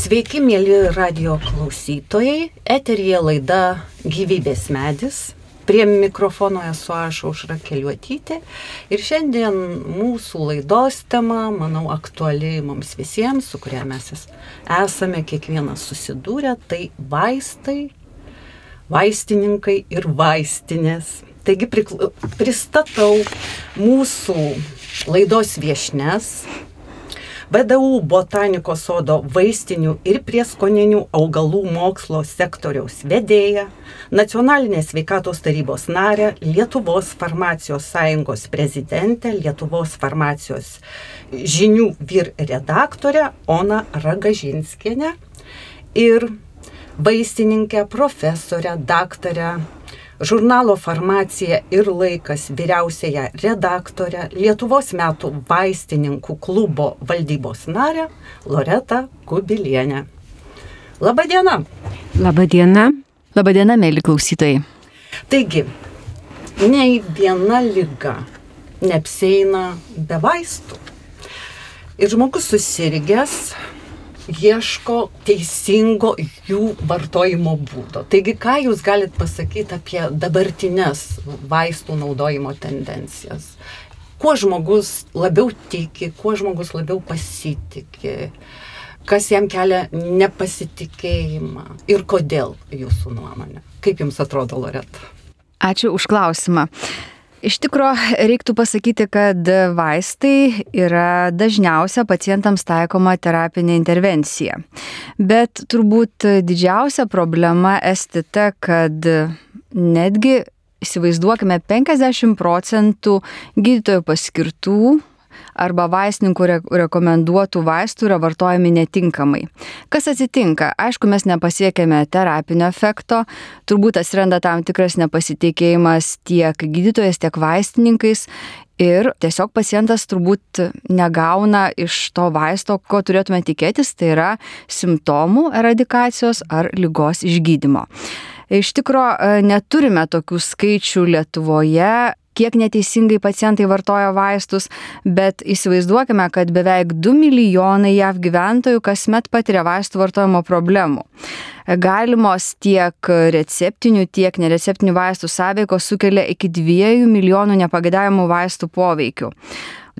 Sveiki, mėly radio klausytojai. Eterija laida Gyvybės medis. Prie mikrofono esu aš Aušra Keliuotytė. Ir šiandien mūsų laidos tema, manau, aktuali mums visiems, su kuria mes esame kiekvienas susidūrę, tai vaistai, vaistininkai ir vaistinės. Taigi pristatau mūsų laidos viešnes, VDU botanikos sodo vaistinių ir prieskoninių augalų mokslo sektoriaus vedėja, Nacionalinės sveikatos tarybos narė, Lietuvos farmacijos sąjungos prezidentė, Lietuvos farmacijos žinių vyr redaktorė Ona Ragažinskienė ir vaistininkė, profesorė, daktarė žurnalo Farmacija ir laikas vyriausiaja redaktorė, Lietuvos metų vaistininkų klubo valdybos narė Loreta Kubilienė. Labadiena. Labadiena. Labadiena, mėly klausytojai. Taigi, nei viena lyga neapseina be vaistų. Ir žmogus susirgęs ieško teisingo jų vartojimo būdo. Taigi, ką jūs galite pasakyti apie dabartinės vaistų naudojimo tendencijas? Kuo žmogus labiau tiki, kuo žmogus labiau pasitikė, kas jam kelia nepasitikėjimą ir kodėl jūsų nuomonė? Kaip jums atrodo, Loreta? Ačiū už klausimą. Iš tikrųjų, reiktų pasakyti, kad vaistai yra dažniausia pacientams taikoma terapinė intervencija. Bet turbūt didžiausia problema esti ta, kad netgi įsivaizduokime 50 procentų gydytojų paskirtų arba vaistininkų re rekomenduotų vaistų yra vartojami netinkamai. Kas atsitinka? Aišku, mes nepasiekėme terapinio efekto, turbūt atsiranda tam tikras nepasitikėjimas tiek gydytojas, tiek vaistininkais ir tiesiog pacientas turbūt negauna iš to vaisto, ko turėtume tikėtis, tai yra simptomų eradikacijos ar lygos išgydymo. Iš tikrųjų, neturime tokių skaičių Lietuvoje, kiek neteisingai pacientai vartoja vaistus, bet įsivaizduokime, kad beveik 2 milijonai JAV gyventojų kasmet patiria vaistų vartojimo problemų. Galimos tiek receptinių, tiek nereceptinių vaistų sąveikos sukelia iki 2 milijonų nepagėdavimų vaistų poveikių.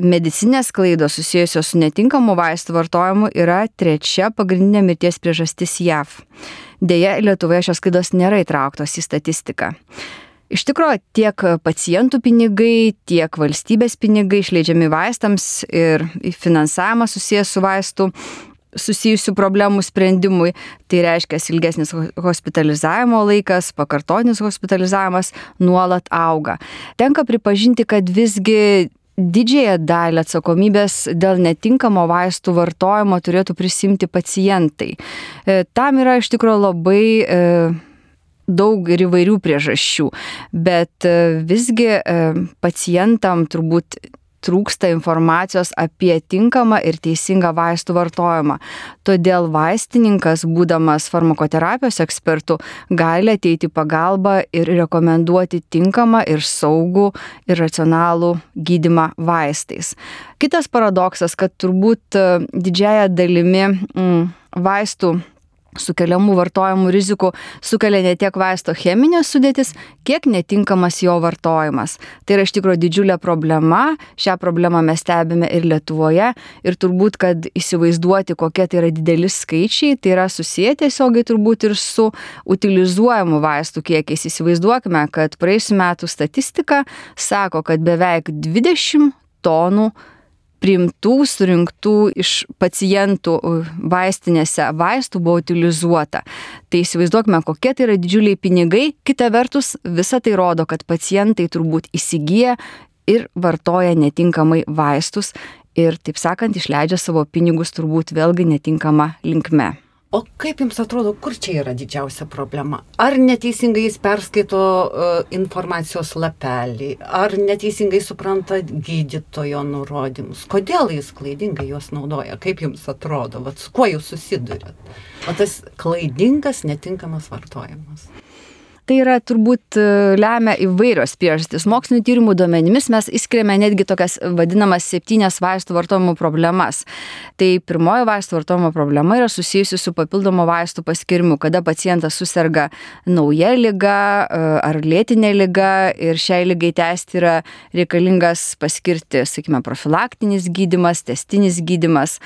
Medicinės klaidos susijusios su netinkamu vaistų vartojimu yra trečia pagrindinė mirties priežastis JAV. Deja, Lietuvoje šios klaidos nėra įtrauktos į statistiką. Iš tikrųjų, tiek pacientų pinigai, tiek valstybės pinigai išleidžiami vaistams ir finansavimas susijęs su vaistų susijusių problemų sprendimui. Tai reiškia ilgesnis hospitalizavimo laikas, pakartotinis hospitalizavimas nuolat auga. Tenka pripažinti, kad visgi didžiąją dalį atsakomybės dėl netinkamo vaistų vartojimo turėtų prisimti pacientai. E, tam yra iš tikrųjų labai e, daug ir įvairių priežasčių, bet e, visgi e, pacientam turbūt trūksta informacijos apie tinkamą ir teisingą vaistų vartojimą. Todėl vaistininkas, būdamas farmakoterapijos ekspertų, gali ateiti pagalbą ir rekomenduoti tinkamą ir saugų ir racionalų gydimą vaistais. Kitas paradoksas, kad turbūt e, didžiaja dalimi mm, vaistų sukeliamų vartojimų rizikų sukelia ne tiek vaisto cheminės sudėtis, kiek netinkamas jo vartojimas. Tai yra iš tikrųjų didžiulė problema, šią problemą mes stebime ir Lietuvoje ir turbūt, kad įsivaizduoti, kokie tai yra dideli skaičiai, tai yra susiję tiesiogiai turbūt ir su utilizuojamu vaistų kiekiais. Įsivaizduokime, kad praėjusiu metu statistika sako, kad beveik 20 tonų priimtų, surinktų iš pacientų vaistinėse vaistų buvo utilizuota. Tai įsivaizduokime, kokie tai yra didžiuliai pinigai. Kita vertus, visa tai rodo, kad pacientai turbūt įsigyja ir vartoja netinkamai vaistus ir, taip sakant, išleidžia savo pinigus turbūt vėlgi netinkama linkme. O kaip Jums atrodo, kur čia yra didžiausia problema? Ar neteisingai jis perskaito uh, informacijos lapelį, ar neteisingai supranta gydytojo nurodymus? Kodėl jis klaidingai juos naudoja? Kaip Jums atrodo? Vat, su kuo Jūs susidurėt? O tas klaidingas, netinkamas vartojimas. Tai yra turbūt e, lemia įvairios priežastys. Mokslinio tyrimų duomenimis mes įskiriame netgi tokias vadinamas septynias vaistų vartojimo problemas. Tai pirmoji vaistų vartojimo problema yra susijusi su papildomo vaistų paskirimu, kada pacientas susirga nauja lyga e, ar lėtinė lyga ir šiai lygai tęsti yra reikalingas paskirti, sakykime, profilaktinis gydimas, testinis gydimas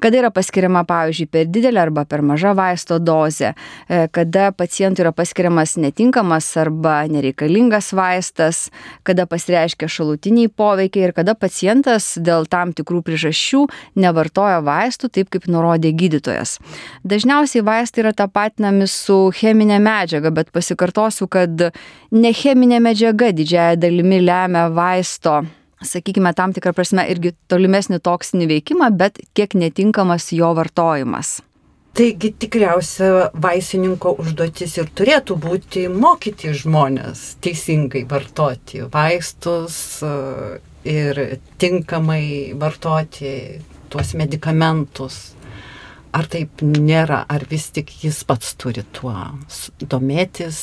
kada yra paskiriama, pavyzdžiui, per didelė arba per maža vaisto dozė, e, kada pacientui yra paskiriamas netinkamas arba nereikalingas vaistas, kada pasireiškia šalutiniai poveikiai ir kada pacientas dėl tam tikrų priežasčių nevartoja vaistų taip, kaip nurodė gydytojas. Dažniausiai vaistai yra tapatinami su cheminė medžiaga, bet pasikartosiu, kad ne cheminė medžiaga didžiaja dalimi lemia vaisto sakykime, tam tikrą prasme irgi tolimesnį toksinį veikimą, bet kiek netinkamas jo vartojimas. Taigi tikriausia vaistininko užduotis ir turėtų būti mokyti žmonės teisingai vartoti vaistus e, ir tinkamai vartoti tuos medikamentus. Ar taip nėra, ar vis tik jis pats turi tuo domėtis,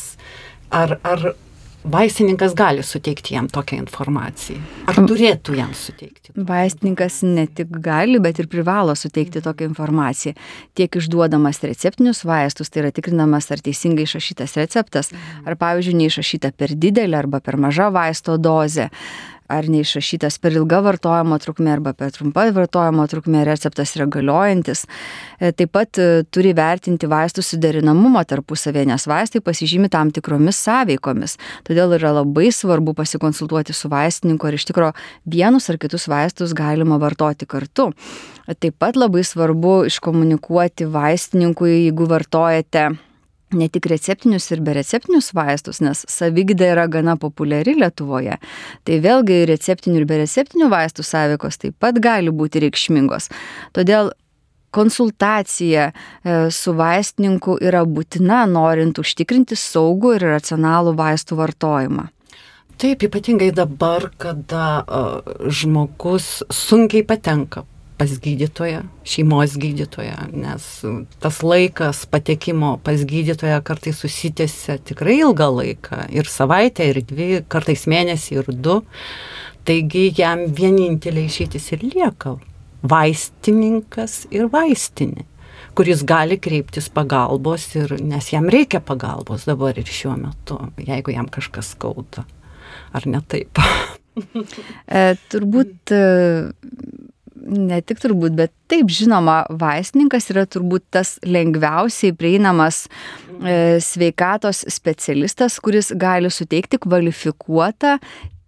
ar, ar vaistininkas gali suteikti jam tokią informaciją? Ar turėtų jam suteikti? Vaistininkas ne tik gali, bet ir privalo suteikti tokią informaciją. Tiek išduodamas receptinius vaistus, tai yra tikrinamas, ar teisingai išrašytas receptas, ar pavyzdžiui, neišrašyta per didelė arba per maža vaisto dozė ar neišrašytas per ilga vartojimo trukmė arba per trumpa vartojimo trukmė receptas yra galiojantis. E, taip pat e, turi vertinti vaistų suderinamumą tarpusavė, nes vaistai pasižymi tam tikromis sąveikomis. Todėl yra labai svarbu pasikonsultuoti su vaistininku, ar iš tikrųjų vienus ar kitus vaistus galima vartoti kartu. Taip pat labai svarbu iškomunikuoti vaistininkui, jeigu vartojate ne tik receptinius ir bereceptinius vaistus, nes savigda yra gana populiari Lietuvoje. Tai vėlgi receptinių ir bereceptinių vaistų sąveikos taip pat gali būti reikšmingos. Todėl konsultacija e, su vaistininku yra būtina, norint užtikrinti saugų ir racionalų vaistų vartojimą. Taip, ypatingai dabar, kada uh, žmogus sunkiai patenka pas gydytoją, šeimos gydytoją, nes tas laikas patekimo pas gydytoją kartais susitėse tikrai ilgą laiką ir savaitę, ir dvi, kartais mėnesį, ir du. Taigi jam vienintelė išeitis ir lieka vaistininkas ir vaistinė kuris gali kreiptis pagalbos ir nes jam reikia pagalbos dabar ir šiuo metu, jeigu jam kažkas skauda. Ar ne taip? e, turbūt ne tik turbūt, bet taip žinoma, vaistininkas yra turbūt tas lengviausiai prieinamas e, sveikatos specialistas, kuris gali suteikti kvalifikuotą,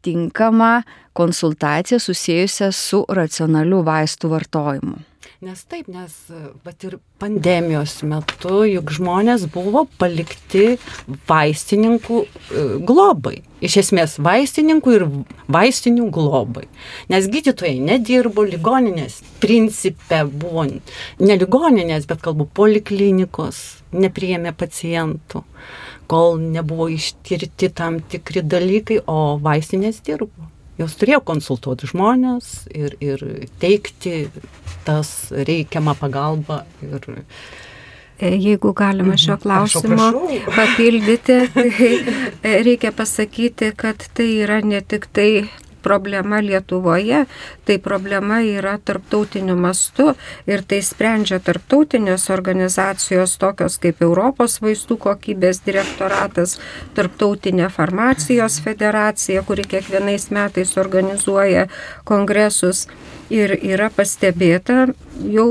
tinkamą konsultaciją susijusią su racionaliu vaistų vartojimu. Nes taip, nes bet ir pandemijos metu juk žmonės buvo palikti vaistininkų e, globai. Iš esmės vaistininkų ir vaistinių globai. Nes gydytojai nedirbo, ligoninės principė buvo ne ligoninės, bet kalbu poliklinikos, nepriėmė pacientų, kol nebuvo ištirti tam tikri dalykai, o vaistinės dirbo jos turėjo konsultuoti žmonės ir, ir teikti tas reikiamą pagalbą. Ir, e, Jeigu galima šio mhm. klausimo papildyti, tai e, reikia pasakyti, kad tai yra ne tik tai problema Lietuvoje, tai problema yra tarptautiniu mastu ir tai sprendžia tarptautinės organizacijos tokios kaip Europos vaistų kokybės direktoratas, Tarptautinė farmacijos federacija, kuri kiekvienais metais organizuoja kongresus ir yra pastebėta jau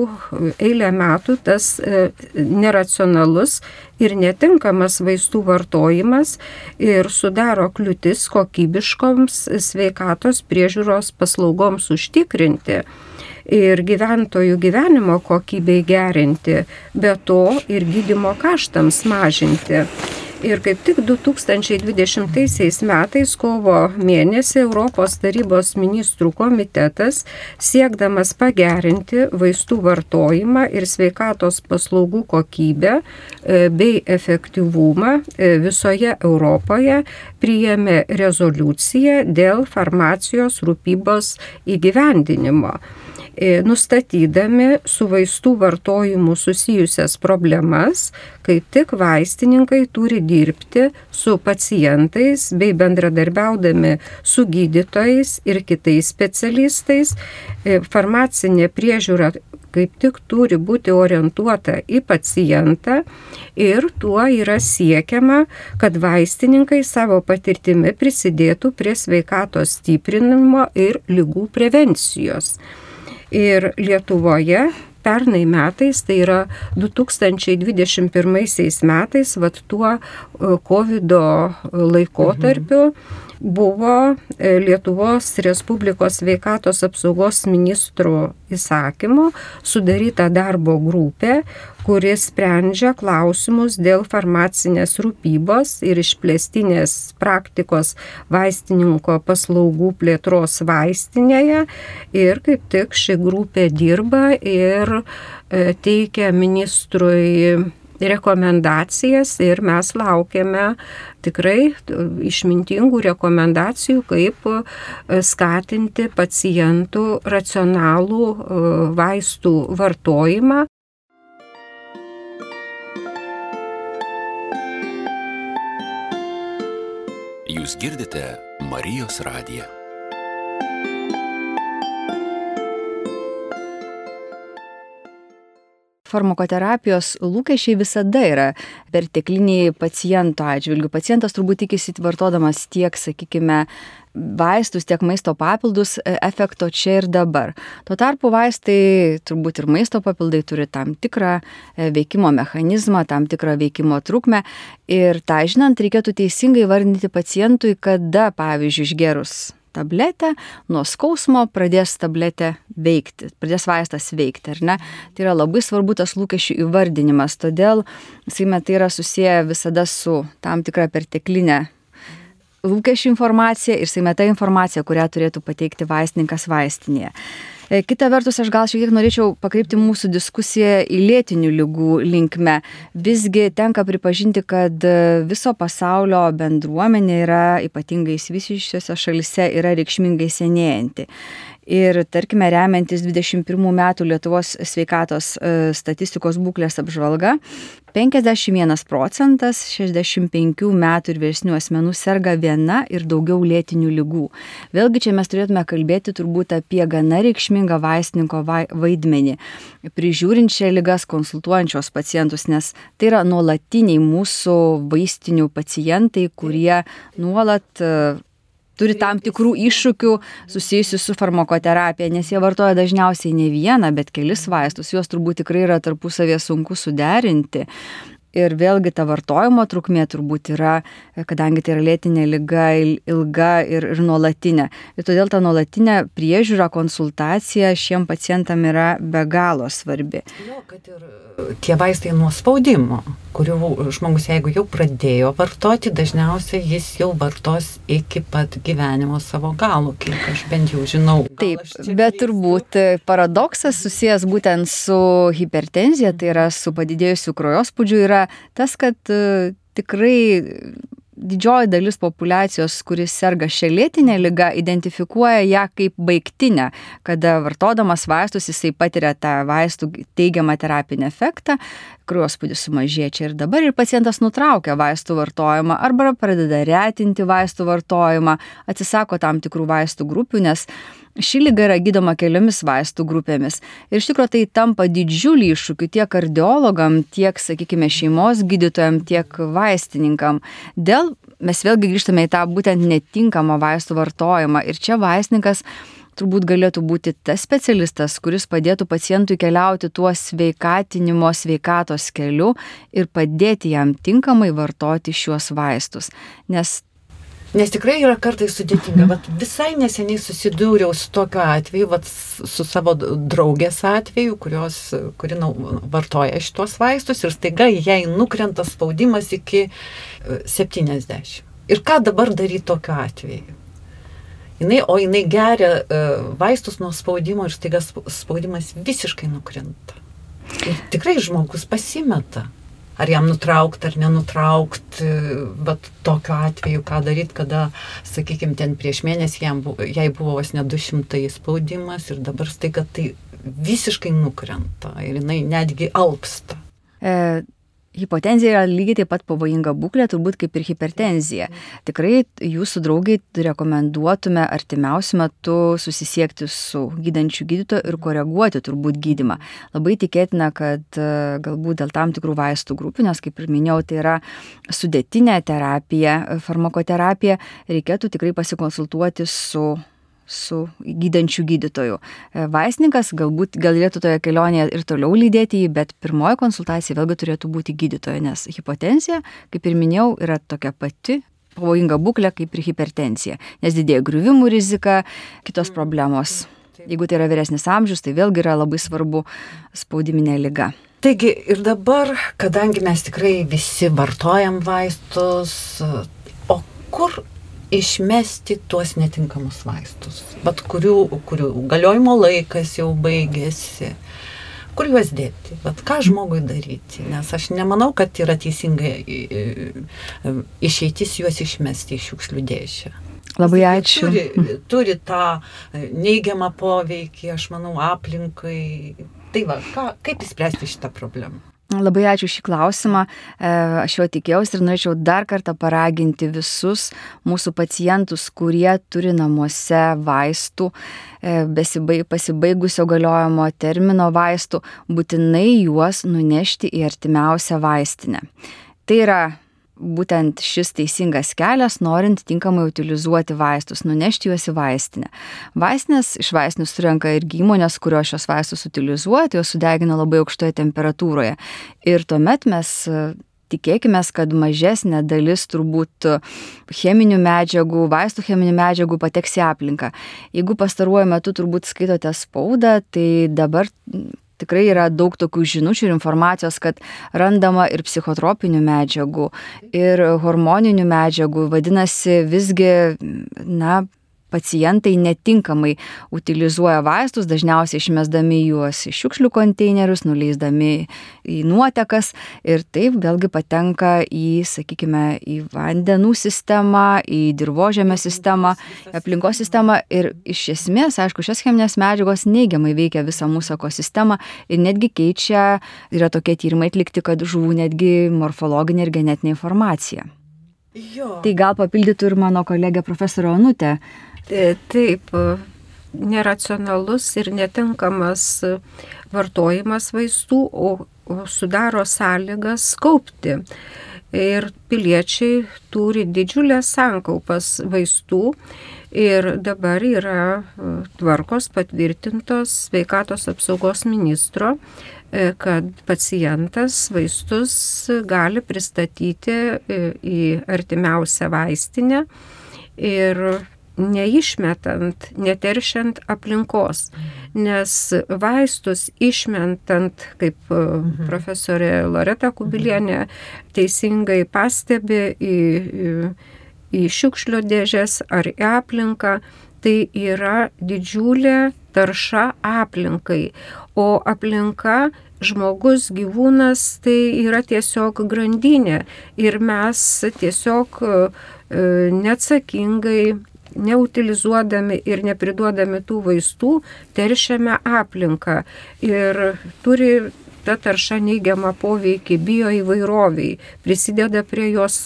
eilę metų tas e, neracionalus ir netinkamas vaistų vartojimas ir sudaro kliūtis kokybiškoms sveikatos priežiūros paslaugoms užtikrinti ir gyventojų gyvenimo kokybei gerinti, be to ir gydimo kaštams mažinti. Ir kaip tik 2020 metais kovo mėnesį Europos tarybos ministrų komitetas, siekdamas pagerinti vaistų vartojimą ir sveikatos paslaugų kokybę e, bei efektyvumą e, visoje Europoje, priėmė rezoliuciją dėl farmacijos rūpybos įgyvendinimo. E, nustatydami su vaistų vartojimu susijusias problemas, kaip tik vaistininkai turi dirbti su pacientais bei bendradarbiaudami su gydytojais ir kitais specialistais. E, farmacinė priežiūra kaip tik turi būti orientuota į pacientą ir tuo yra siekiama, kad vaistininkai savo patirtimi prisidėtų prie sveikatos stiprinimo ir lygų prevencijos. Ir Lietuvoje pernai metais, tai yra 2021 metais, vad tuo COVID laikotarpiu, mhm buvo e, Lietuvos Respublikos sveikatos apsaugos ministrų įsakymu sudaryta darbo grupė, kuris sprendžia klausimus dėl farmacinės rūpybos ir išplėstinės praktikos vaistininko paslaugų plėtros vaistinėje. Ir kaip tik ši grupė dirba ir e, teikia ministrui rekomendacijas ir mes laukiame tikrai išmintingų rekomendacijų, kaip e, skatinti pacientų racionalų e, vaistų vartojimą. Jūs girdite Marijos radiją. Farmakoterapijos lūkesčiai visada yra pertekliniai paciento atžvilgių. Pacientas turbūt tikisi vartodamas tiek, sakykime, vaistus, tiek maisto papildus e, efekto čia ir dabar. Tuo tarpu vaistai, turbūt ir maisto papildai turi tam tikrą e, veikimo mechanizmą, tam tikrą veikimo trukmę ir tą žinant reikėtų teisingai vardinti pacientui, kada, pavyzdžiui, išgerus tabletę, nuo skausmo pradės tabletė veikti, pradės vaistas veikti, ar ne? Tai yra labai svarbu tas lūkesčių įvardinimas, todėl, sakykime, tai yra susiję visada su tam tikra perteklinė lūkesčių informacija ir sakykime ta informacija, kurią turėtų pateikti vaistininkas vaistinėje. E, kita vertus, aš gal šiek tiek norėčiau pakreipti mūsų diskusiją į lėtinių lygų linkme. Visgi tenka pripažinti, kad viso pasaulio bendruomenė yra ypatingai įsivysiusiuose šalise yra reikšmingai senėjanti. Ir tarkime, remiantis 21 metų Lietuvos sveikatos e, statistikos būklės apžvalga, 51 procentas 65 metų ir vyresnių asmenų serga viena ir daugiau lėtinių lygų. Vėlgi čia mes turėtume kalbėti turbūt apie gana reikšmingą vaistininko vaidmenį, prižiūrinčią lygas, konsultuojančios pacientus, nes tai yra nuolatiniai mūsų vaistinių pacientai, kurie nuolat turi tam tikrų iššūkių susijusių su farmakoterapija, nes jie vartoja dažniausiai ne vieną, bet kelis vaistus, juos turbūt tikrai yra tarpusavėje sunku suderinti. Ir vėlgi ta vartojimo trukmė turbūt yra, kadangi tai yra lėtinė lyga, ilga ir, ir nuolatinė. Ir todėl ta nuolatinė priežiūra, konsultacija šiem pacientam yra be galo svarbi. Jo, kad ir tie vaistai nuo spaudimo, kurių žmogus, jeigu jau pradėjo vartoti, dažniausiai jis jau vartos iki pat gyvenimo savo galo, kiek aš bent jau žinau. Taip, bet turbūt paradoksas susijęs būtent su hipertenzija, tai yra su padidėjusiu kraujospūdžiu, yra tas, kad e, tikrai didžioji dalis populacijos, kuris serga šią lėtinę lygą, identifikuoja ją kaip baigtinę, kada vartodamas vaistus jisai patiria tą vaistų teigiamą terapinį efektą, kraujospūdis sumažėja čia ir dabar ir pacientas nutraukia vaistų vartojimą arba pradeda retinti vaistų vartojimą, atsisako tam tikrų vaistų grupių, nes ši lyga yra gydoma keliomis vaistų grupėmis. Ir iš tikrųjų tai tampa didžiulį iššūkį tiek kardiologam, tiek, sakykime, šeimos gydytojam, tiek vaistininkam. Dėl mes vėlgi grįžtame į tą būtent netinkamą vaistų vartojimą. Ir čia vaistininkas turbūt galėtų būti tas specialistas, kuris padėtų pacientui keliauti tuo sveikatinimo sveikatos keliu ir padėti jam tinkamai vartoti šiuos vaistus. Nes Nes tikrai yra kartais sudėtinga. Vat visai neseniai susidūriau su tokiu atveju, vat, su savo draugės atveju, kurios, kuri nau, vartoja šitos vaistus ir staiga jai nukrenta spaudimas iki 70. E, ir ką dabar daryti tokiu atveju? Jinai, o jinai geria e, vaistus nuo spaudimo ir staiga spaudimas visiškai nukrenta. Ir tikrai žmogus pasimeta ar jam nutraukti ar nenutraukti, bet tokiu atveju ką daryti, kada, sakykime, ten prieš mėnesį jam, buvo, jai buvo vos ne 200 spaudimas ir dabar staiga tai visiškai nukrenta ir jinai netgi alpsta. E, Hipotenzija yra lygiai taip pat pavojinga būklė, turbūt kaip ir hipertenzija. Tikrai jūsų draugai rekomenduotume artimiausiu metu susisiekti su gydančiu gydytoju ir koreguoti turbūt gydimą. Labai tikėtina, kad e, galbūt dėl tam tikrų vaistų grupių, nes kaip ir minėjau, tai yra sudėtinė terapija, farmakoterapija, reikėtų tikrai pasikonsultuoti su su gydančiu gydytoju. E, vaistininkas galbūt galėtų toje kelionėje ir toliau lydėti jį, bet pirmoji konsultacija vėlgi turėtų būti gydytojo, nes hipotenzija, kaip ir minėjau, yra tokia pati pavojinga būklė kaip ir hipertenzija, nes didėja griuvimų rizika, kitos problemos. Jeigu tai yra vyresnis amžius, tai vėlgi yra labai svarbu spaudiminė lyga. Taigi ir dabar, kadangi mes tikrai visi vartojam vaistus, o kur išmesti tuos netinkamus vaistus, bet kurių, kurių galiojimo laikas jau baigėsi. Kur juos dėti? Bet ką žmogui daryti? Nes aš nemanau, kad yra teisingai išeitis juos išmesti iš šiukšlių dėžę. Labai ačiū. Turi, turi tą neigiamą poveikį, aš manau, aplinkai. Tai va, ką, kaip įspręsti šitą problemą? Labai ačiū šį klausimą. E, aš jo tikėjausi ir norėčiau dar kartą paraginti visus mūsų pacientus, kurie turi namuose vaistų, e, pasibaigusio galiojimo termino vaistų, būtinai juos nunešti į artimiausią vaistinę. Tai yra būtent šis teisingas kelias, norint tinkamai utilizuoti vaistus, nunešti juos į vaistinę. Vaistinės iš vaistinių surenka irgi įmonės, kurios šios vaistus utilizuoja, tai juos sudegina labai aukštoje temperatūroje. Ir tuomet mes tikėkime, kad mažesnė dalis turbūt cheminių medžiagų, vaistų cheminių medžiagų pateks į aplinką. Jeigu pastaruoju metu turbūt skaitote spaudą, tai dabar tikrai yra daug tokių žinučių ir informacijos, kad randama ir psichotropinių medžiagų, ir hormoninių medžiagų. Vadinasi, visgi, na, pacientai netinkamai utilizuoja vaistus, dažniausiai išmesdami juos į šiukšlių konteinerius, nuleisdami į nuotekas ir taip vėlgi patenka į, sakykime, į vandenų sistemą, į dirbožėmio sistemą, aplinkos sistemą ir iš esmės, aišku, šias cheminės medžiagos neigiamai veikia visą mūsų ekosistemą ir netgi keičia, yra tokie tyrimai atlikti, kad žuvų netgi morfologinė ir genetinė informacija. Jo. Tai gal papildytų ir mano kolegė profesorė Onutė. E, taip, neracionalus ir netinkamas vartojimas vaistų, o sudaro sąlygas kaupti. Ir piliečiai turi didžiulės sankaupas vaistų ir dabar yra e, tvarkos patvirtintos sveikatos apsaugos ministro, e, kad pacientas vaistus gali pristatyti į artimiausią vaistinę ir neišmetant, neteršiant aplinkos. Nes vaistus išmetant, kaip e, mhm. profesorė Loreta Kubilienė teisingai pastebi į, į, į šiukšlio dėžės ar į aplinką, tai yra didžiulė tarša aplinkai. O aplinka žmogus, gyvūnas tai yra tiesiog grandinė ir mes tiesiog e, neatsakingai neutilizuodami ir nepriduodami tų vaistų teršiame aplinką. Ir turi ta tarša neigiamą poveikį bioįvairoviai, prisideda prie jos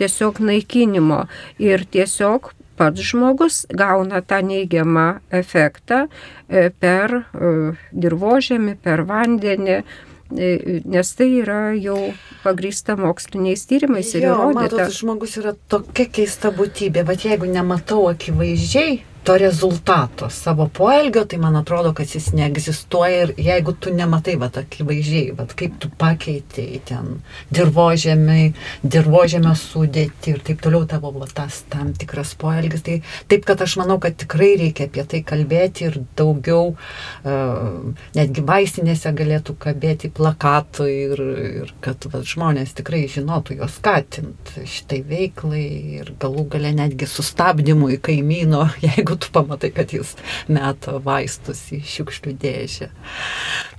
tiesiog naikinimo. Ir tiesiog pats žmogus gauna tą neigiamą efektą e, per e, dirbožėmį, per vandenį, E, nes tai yra jau pagrįsta moksliniais tyrimais ir įrodyta. Matot, žmogus yra tokia keista būtybė, bet jeigu nematau akivaizdžiai, to rezultato savo poelgio, tai man atrodo, kad jis neegzistuoja ir jeigu tu nematai, va, akivaizdžiai, va, kaip tu pakeitėjai ten dirbožėmį, dirbožėmio sudėti ir taip toliau tavo va, tas tam tikras poelgis, tai taip, kad aš manau, kad tikrai reikia apie tai kalbėti ir daugiau, uh, netgi vaistinėse galėtų kabėti plakatų ir, ir kad va, žmonės tikrai žinotų juos skatinti šitai veiklai ir galų gale netgi sustabdymui kaimyno, jeigu jeigu tu pamatai, kad jis meta vaistus į šiukšlių dėžę.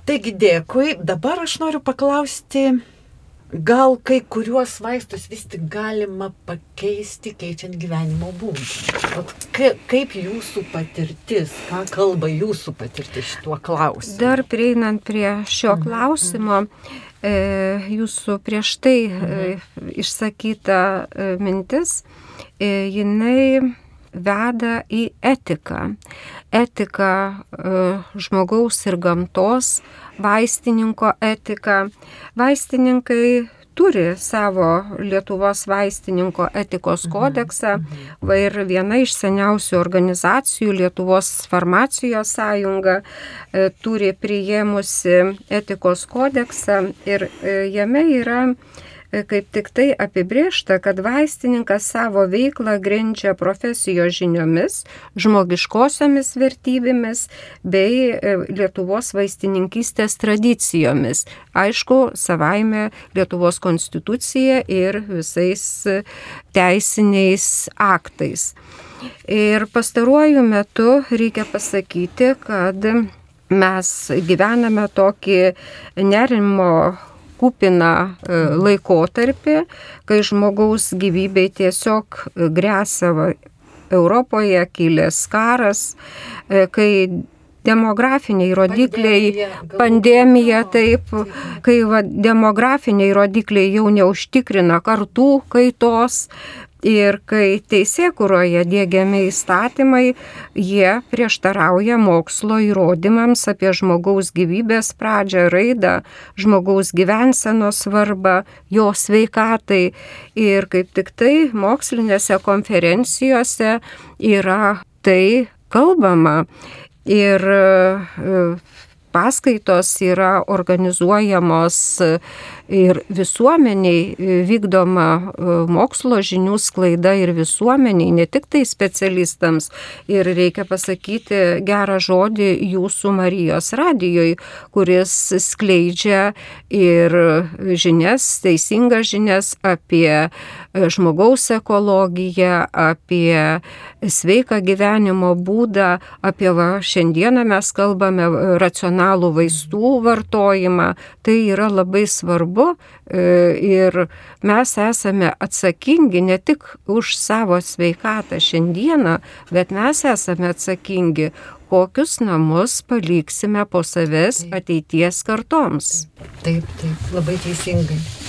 Taigi dėkui. Dabar aš noriu paklausti gal kai kuriuos vaistus vis tik galima pakeisti keičiant gyvenimo būdą. Kaip jūsų patirtis, ką kalba jūsų patirtis šituo klausimu? Dar prieinant prie šio mhm. klausimo, e, jūsų prieš tai e, mhm. išsakyta e, mintis, jinai veda į etiką. Etika žmogaus ir gamtos, vaistininko etika. Vaistininkai turi savo Lietuvos vaistininko etikos mhm. kodeksą mhm. ir viena iš seniausių organizacijų Lietuvos farmacijos sąjunga e, turi priėmusi etikos kodeksą ir e, jame yra E, kaip tik tai apibriešta, kad vaistininkas savo veiklą grindžia profesijos žiniomis, žmogiškosiomis vertybėmis bei e, Lietuvos vaistininkystės tradicijomis. Aišku, savaime Lietuvos konstitucija ir visais teisiniais aktais. Ir pastaruoju metu reikia pasakyti, kad mes gyvename tokį nerimo kupiną e, laikotarpį, kai žmogaus gyvybei tiesiog grėsia Europoje kilęs karas, e, kai demografiniai rodikliai, pandemija, pandemija taip, kai va, demografiniai rodikliai jau neužtikrina kartų kaitos, Ir kai teisėkuroje dėgiami įstatymai, jie prieštarauja mokslo įrodymams apie žmogaus gyvybės pradžią, raidą, žmogaus gyvensenos svarbą, jo sveikatai. Ir kaip tik tai mokslinėse konferencijose yra tai kalbama. Ir e, paskaitos yra organizuojamos ir visuomeniai e, vykdoma e, mokslo žinių sklaida ir visuomeniai, ne tik tai specialistams. Ir reikia pasakyti gerą žodį jūsų Marijos radijoje, kuris skleidžia ir žinias, teisingas žinias apie e, žmogaus ekologiją, apie sveiką gyvenimo būdą, apie va, šiandieną mes kalbame racionalų vaistų vartojimą. Tai yra labai svarbu svarbu e, ir mes esame atsakingi ne tik už savo sveikatą šiandieną, bet mes esame atsakingi kokius namus paliksime po savęs ateities kartoms. Taip, taip, labai teisingai.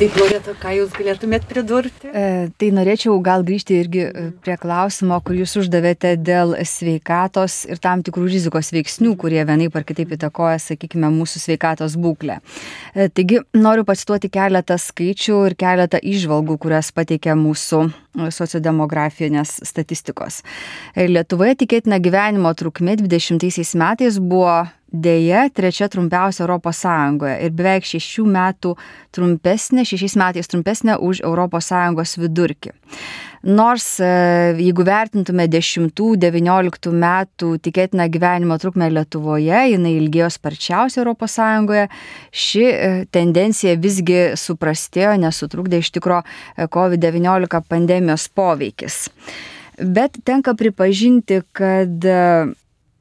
Taip, Loreta, ką jūs galėtumėt pridurti? E, tai norėčiau gal grįžti irgi e, prie klausimo, kur jūs uždavėte dėl sveikatos ir tam tikrų rizikos veiksnių, kurie vienaip ar kitaip įtakoja, sakykime, mūsų sveikatos būklę. E, taigi, noriu pacituoti keletą skaičių ir keletą išvalgų, kurias pateikia mūsų sociodemografinės statistikos. Lietuvoje tikėtina gyvenimo trukmė 20 metais buvo dėja trečia trumpiausia Europos Sąjungoje ir beveik šešių metų trumpesnė, šešiais metais trumpesnė už Europos Sąjungos vidurkį. Nors e, jeigu vertintume 10-19 metų tikėtiną gyvenimo trukmę Lietuvoje, jinai ilgėjo sparčiausiai Sąjungoje, ši e, tendencija visgi suprastėjo, nesutrukdė iš tikro e, COVID-19 pandemijos poveikis. Bet tenka pripažinti, kad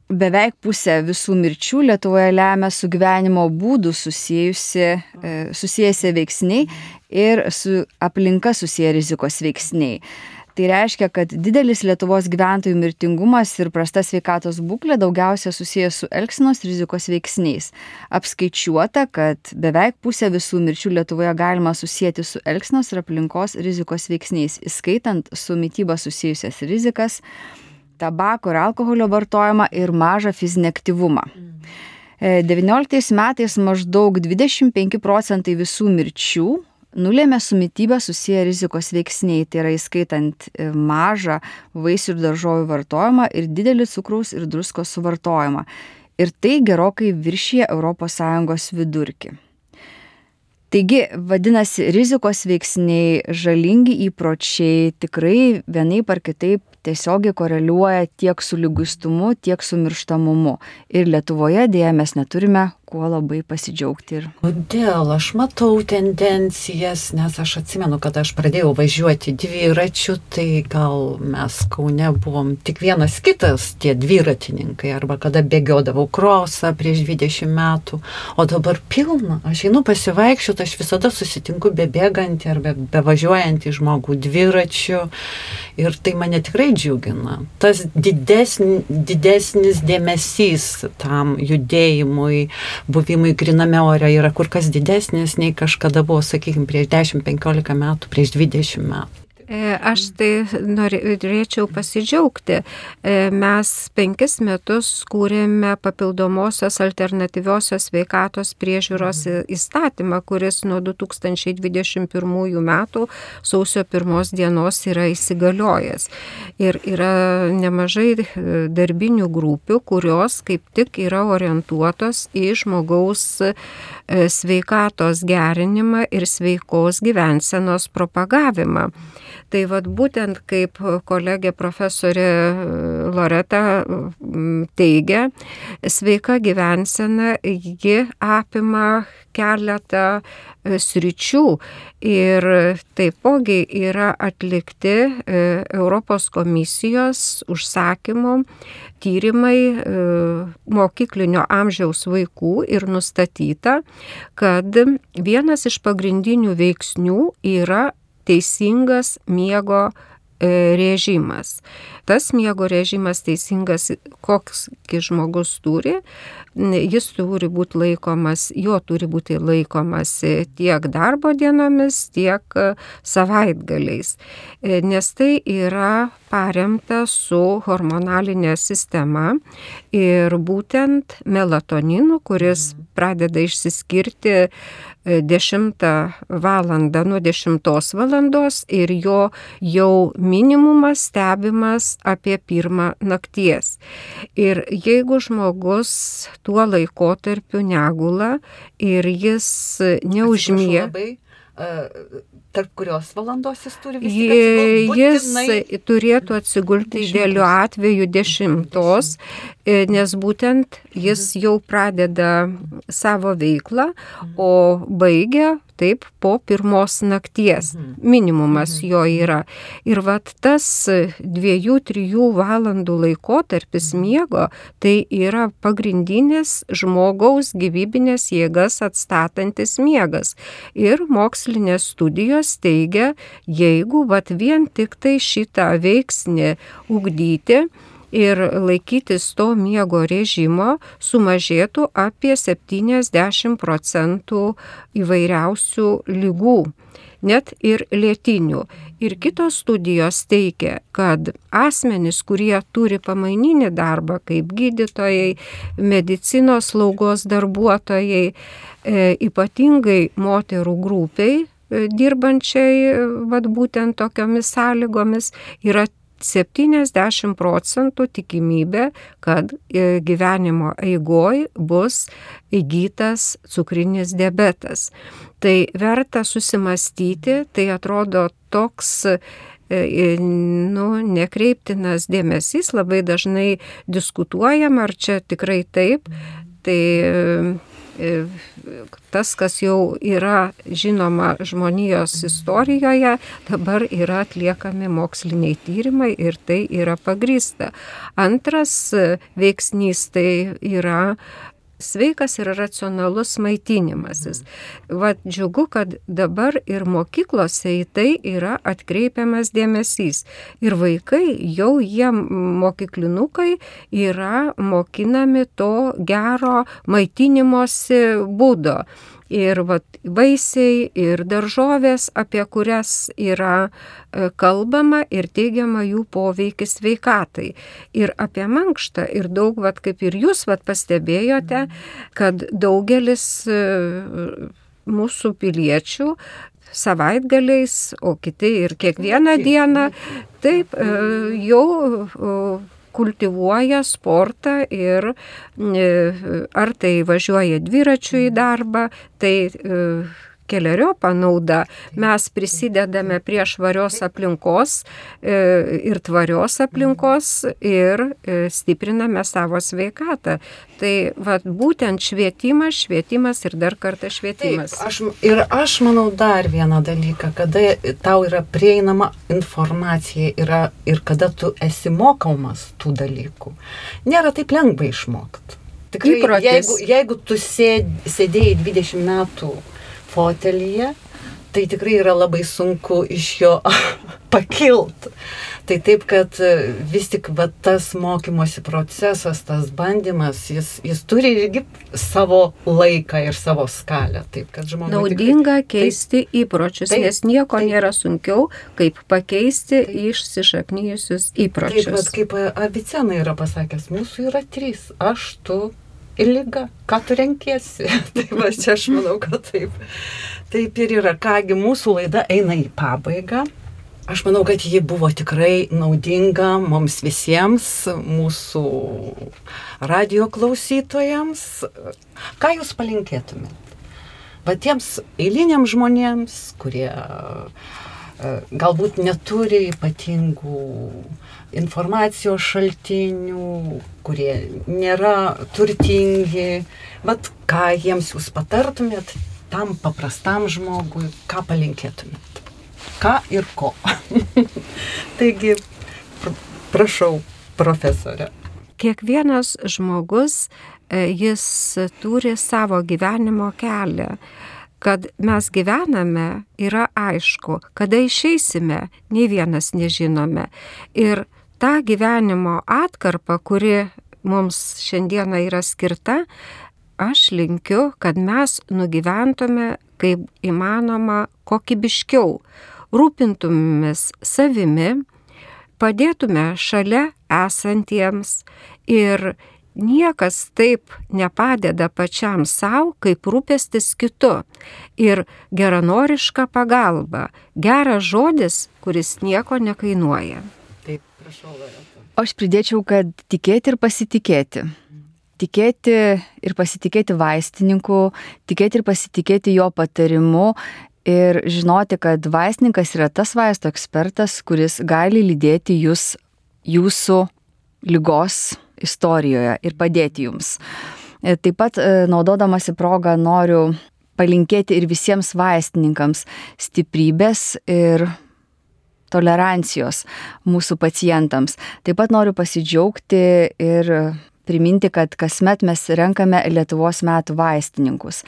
beveik pusę visų mirčių Lietuvoje lemia su gyvenimo būdu susijusi, e, susijęsi veiksniai ir su aplinka susiję rizikos veiksniai. Tai reiškia, kad didelis Lietuvos gyventojų mirtingumas ir prasta sveikatos būklė daugiausia susijęs su elgsenos rizikos veiksniais. Apskaičiuota, kad beveik pusę visų mirčių Lietuvoje galima susijęti su elgsenos ir aplinkos rizikos veiksniais, įskaitant su mytyba susijusias rizikas, tabako ir alkoholio vartojimą ir mažą fizinį aktyvumą. 19 e, metais maždaug 25 procentai visų mirčių nulėmė su mytyba susiję rizikos veiksniai, tai yra įskaitant e, mažą vaisių ir daržovių vartojimą ir didelį cukraus ir druskos suvartojimą. Ir tai gerokai viršyje ES vidurkį. Taigi, vadinasi, rizikos veiksniai, žalingi įpročiai tikrai vienaip ar kitaip tiesiogiai koreliuoja tiek su lyguistumu, tiek su mirštamumu. Ir Lietuvoje dėja mes neturime kuo labai pasidžiaugti. Ir... Kodėl? Aš matau tendencijas, nes aš atsimenu, kad aš pradėjau važiuoti dviračiu, tai gal mes Kaune buvom tik vienas kitas tie dviratininkai, arba kada bėgiodavau krosą prieš 20 metų, o dabar pilna. Aš einu pasivaikščioti, aš visada susitinku bebėgantį arba bevažiuojantį žmogų dviračiu ir tai mane tikrai džiugina. Tas didesn, didesnis dėmesys tam judėjimui, buvimui griname ore yra kur kas didesnis nei kažkada buvo, sakykime, prieš 10-15 metų, prieš 20 metų. E, aš tai norėčiau pasidžiaugti. E, mes penkis metus kūrėme papildomosios alternatyviosios veikatos priežiūros mhm. įstatymą, kuris nuo 2021 metų sausio pirmos dienos yra įsigaliojęs. Ir yra nemažai e, darbinių grupių, kurios kaip tik yra orientuotos į žmogaus sveikatos gerinimą ir sveikos gyvensenos propagavimą. Tai vad būtent kaip kolegė profesorė e, Loreta teigia, sveika gyvensena, ji apima keletą e, sričių ir taipogi yra atlikti e, Europos komisijos užsakymo tyrimai mokyklinio amžiaus vaikų ir nustatyta, kad vienas iš pagrindinių veiksnių yra teisingas miego e, režimas. Tas miego režimas teisingas, koks žmogus turi, jis turi būti laikomas, jo turi būti laikomasi tiek darbo dienomis, tiek e, savaitgaliais. E, nes tai yra paremta su hormonalinė sistema ir būtent melatoninu, kuris mhm. pradeda išsiskirti 10 val. nuo 10 val. ir jo jau minimumas stebimas apie pirmą nakties. Ir jeigu žmogus tuo laikotarpiu negula ir jis neužmiega tarp kurios valandos jis turi vis tiek Jis turėtų atsigulti idealiu atveju dešimtos, e, nes būtent jis jau pradeda savo veiklą, o baigia taip po pirmos nakties. Mhm. Minimumas mhm. jo yra. Ir vat tas dviejų, trijų valandų laikotarpis mhm. miego tai yra pagrindinis žmogaus gyvybinės jėgas atstatantis miegas. Ir mokslinės studijos teigia, jeigu vat vien tik tai šitą veiksnį ugdyti, ir laikytis to miego režimo sumažėtų apie 70 procentų įvairiausių lygų net ir lėtinių. Ir kitos studijos teigia, kad asmenys, kurie turi pamaininį darbą kaip gydytojai, medicinos slaugos darbuotojai, e, ypatingai moterų grupiai, e, dirbančiai vad būtent tokiomis sąlygomis yra 70 procentų tikimybė, kad e, gyvenimo eigoj bus įgytas cukrinis diabetas. Tai verta susimastyti, tai atrodo toks e, nu, nekreiptinas dėmesys, labai dažnai diskutuojam, ar čia tikrai taip. Tai tas, kas jau yra žinoma žmonijos istorijoje, dabar yra atliekami moksliniai tyrimai ir tai yra pagrįsta. Antras veiksnys tai yra sveikas ir racionalus maitinimasis. Vat džiugu, kad dabar ir mokyklose į tai yra atkreipiamas dėmesys. Ir vaikai, jau jie mokyklinukai, yra mokinami to gero maitinimosi būdo ir vat, vaisiai, ir daržovės, apie kurias yra e, kalbama ir teigiama jų poveikis sveikatai. Ir apie mankštą, ir daug, vat, kaip ir jūs vat, pastebėjote, kad daugelis e, mūsų piliečių savaitgaliais, o kiti ir kiekvieną dieną, taip e, jau kultivuoja sportą ir e, ar tai važiuoja dviračiu į darbą, tai e, keliariopą naudą. Mes prisidedame prie švarios aplinkos e, ir tvarios aplinkos ir e, stipriname savo sveikatą. Tai vat, būtent švietimas, švietimas ir dar kartą švietimas. Taip, aš, ir aš manau dar vieną dalyką, kada tau yra prieinama informacija yra, ir kada tu esi mokomas tų dalykų. Nėra taip lengva išmokti. Tikrai, Įprotis. jeigu, jeigu tu sėd, sėdėjai 20 metų fotelyje, tai tikrai yra labai sunku iš jo pakilt. Tai taip, kad e, vis tik va, tas mokymosi procesas, tas bandymas, jis, jis turi irgi savo laiką ir savo skalę. Taip, kad žmogus. Naudinga keisti įpročius, Taip, nes nieko taip. nėra sunkiau, kaip pakeisti Taip. išsišaknyjusius Taip, įpročius. bet kaip Avicena yra pasakęs, mūsų yra trys. Aš, tu ir lyga. Ką tu renkiesi? tai va čia aš manau, kad taip. Taip ir yra. Kągi, mūsų laida eina į pabaigą. Aš manau, kad ji buvo tikrai naudinga mums visiems, mūsų radio klausytojams. Ką jūs palinkėtumėt? Va tiems eiliniams žmonėms, kurie e, galbūt neturi ypatingų informacijos šaltinių, kurie nėra turtingi, bet ką jiems jūs patartumėt tam paprastam žmogui, ką palinkėtumėt? Ką ir ko? Taigi, pr prašau, profesorė. Kiekvienas žmogus, e, jis turi savo gyvenimo kelią. Kad mes gyvename, yra aišku, kada išeisime, nei vienas nežinome. Ir tą gyvenimo atkarpą, kuri mums šiandieną yra skirta, aš linkiu, kad mes nugyventume kaip įmanoma kokybiškiau, rūpintumės savimi, padėtume šalia esantiems ir niekas taip nepadeda pačiam savo, kaip rūpestis kitu. Ir geranoriška pagalba, geras žodis, kuris nieko nekainuoja. Taip, prašau, Loreta. Aš pridėčiau, kad tikėti ir pasitikėti. Tikėti ir pasitikėti vaistininku, tikėti ir pasitikėti jo patarimu ir žinoti, kad vaistininkas yra tas vaisto ekspertas, kuris gali lydėti jūs jūsų lygos istorijoje ir padėti jums. E, Taip pat e, naudodamasi progą noriu palinkėti ir visiems vaistininkams stiprybės ir tolerancijos mūsų pacientams. Taip pat noriu pasidžiaugti ir priminti, kad kasmet mes renkame Lietuvos metų vaistininkus.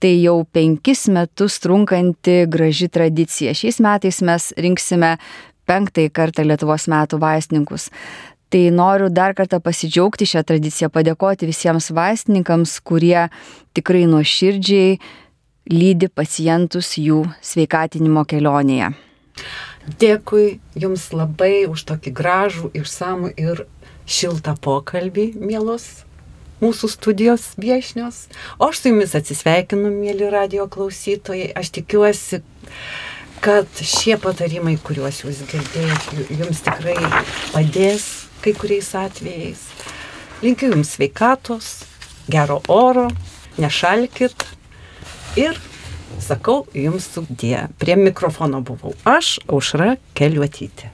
Tai jau penkis metus trunkanti graži tradicija. Šiais metais mes rinksime penktąjį kartą Lietuvos metų vaistininkus. Tai noriu dar kartą pasidžiaugti šią tradiciją, padėkoti visiems vaistininkams, kurie tikrai nuoširdžiai lydi pacientus jų sveikatinimo kelionėje. Dėkui Jums labai už tokį gražų, išsamų ir šiltą pokalbį, mielos mūsų studijos viešnios. O aš su Jumis atsisveikinu, mėly radio klausytojai. Aš tikiuosi, kad šie patarimai, kuriuos Jūs girdėjote, Jums tikrai padės kai kuriais atvejais. Linkiu Jums sveikatos, gero oro, nešalkit ir sakau Jums sudė. Prie mikrofono buvau aš, Aušra Keliuotytė.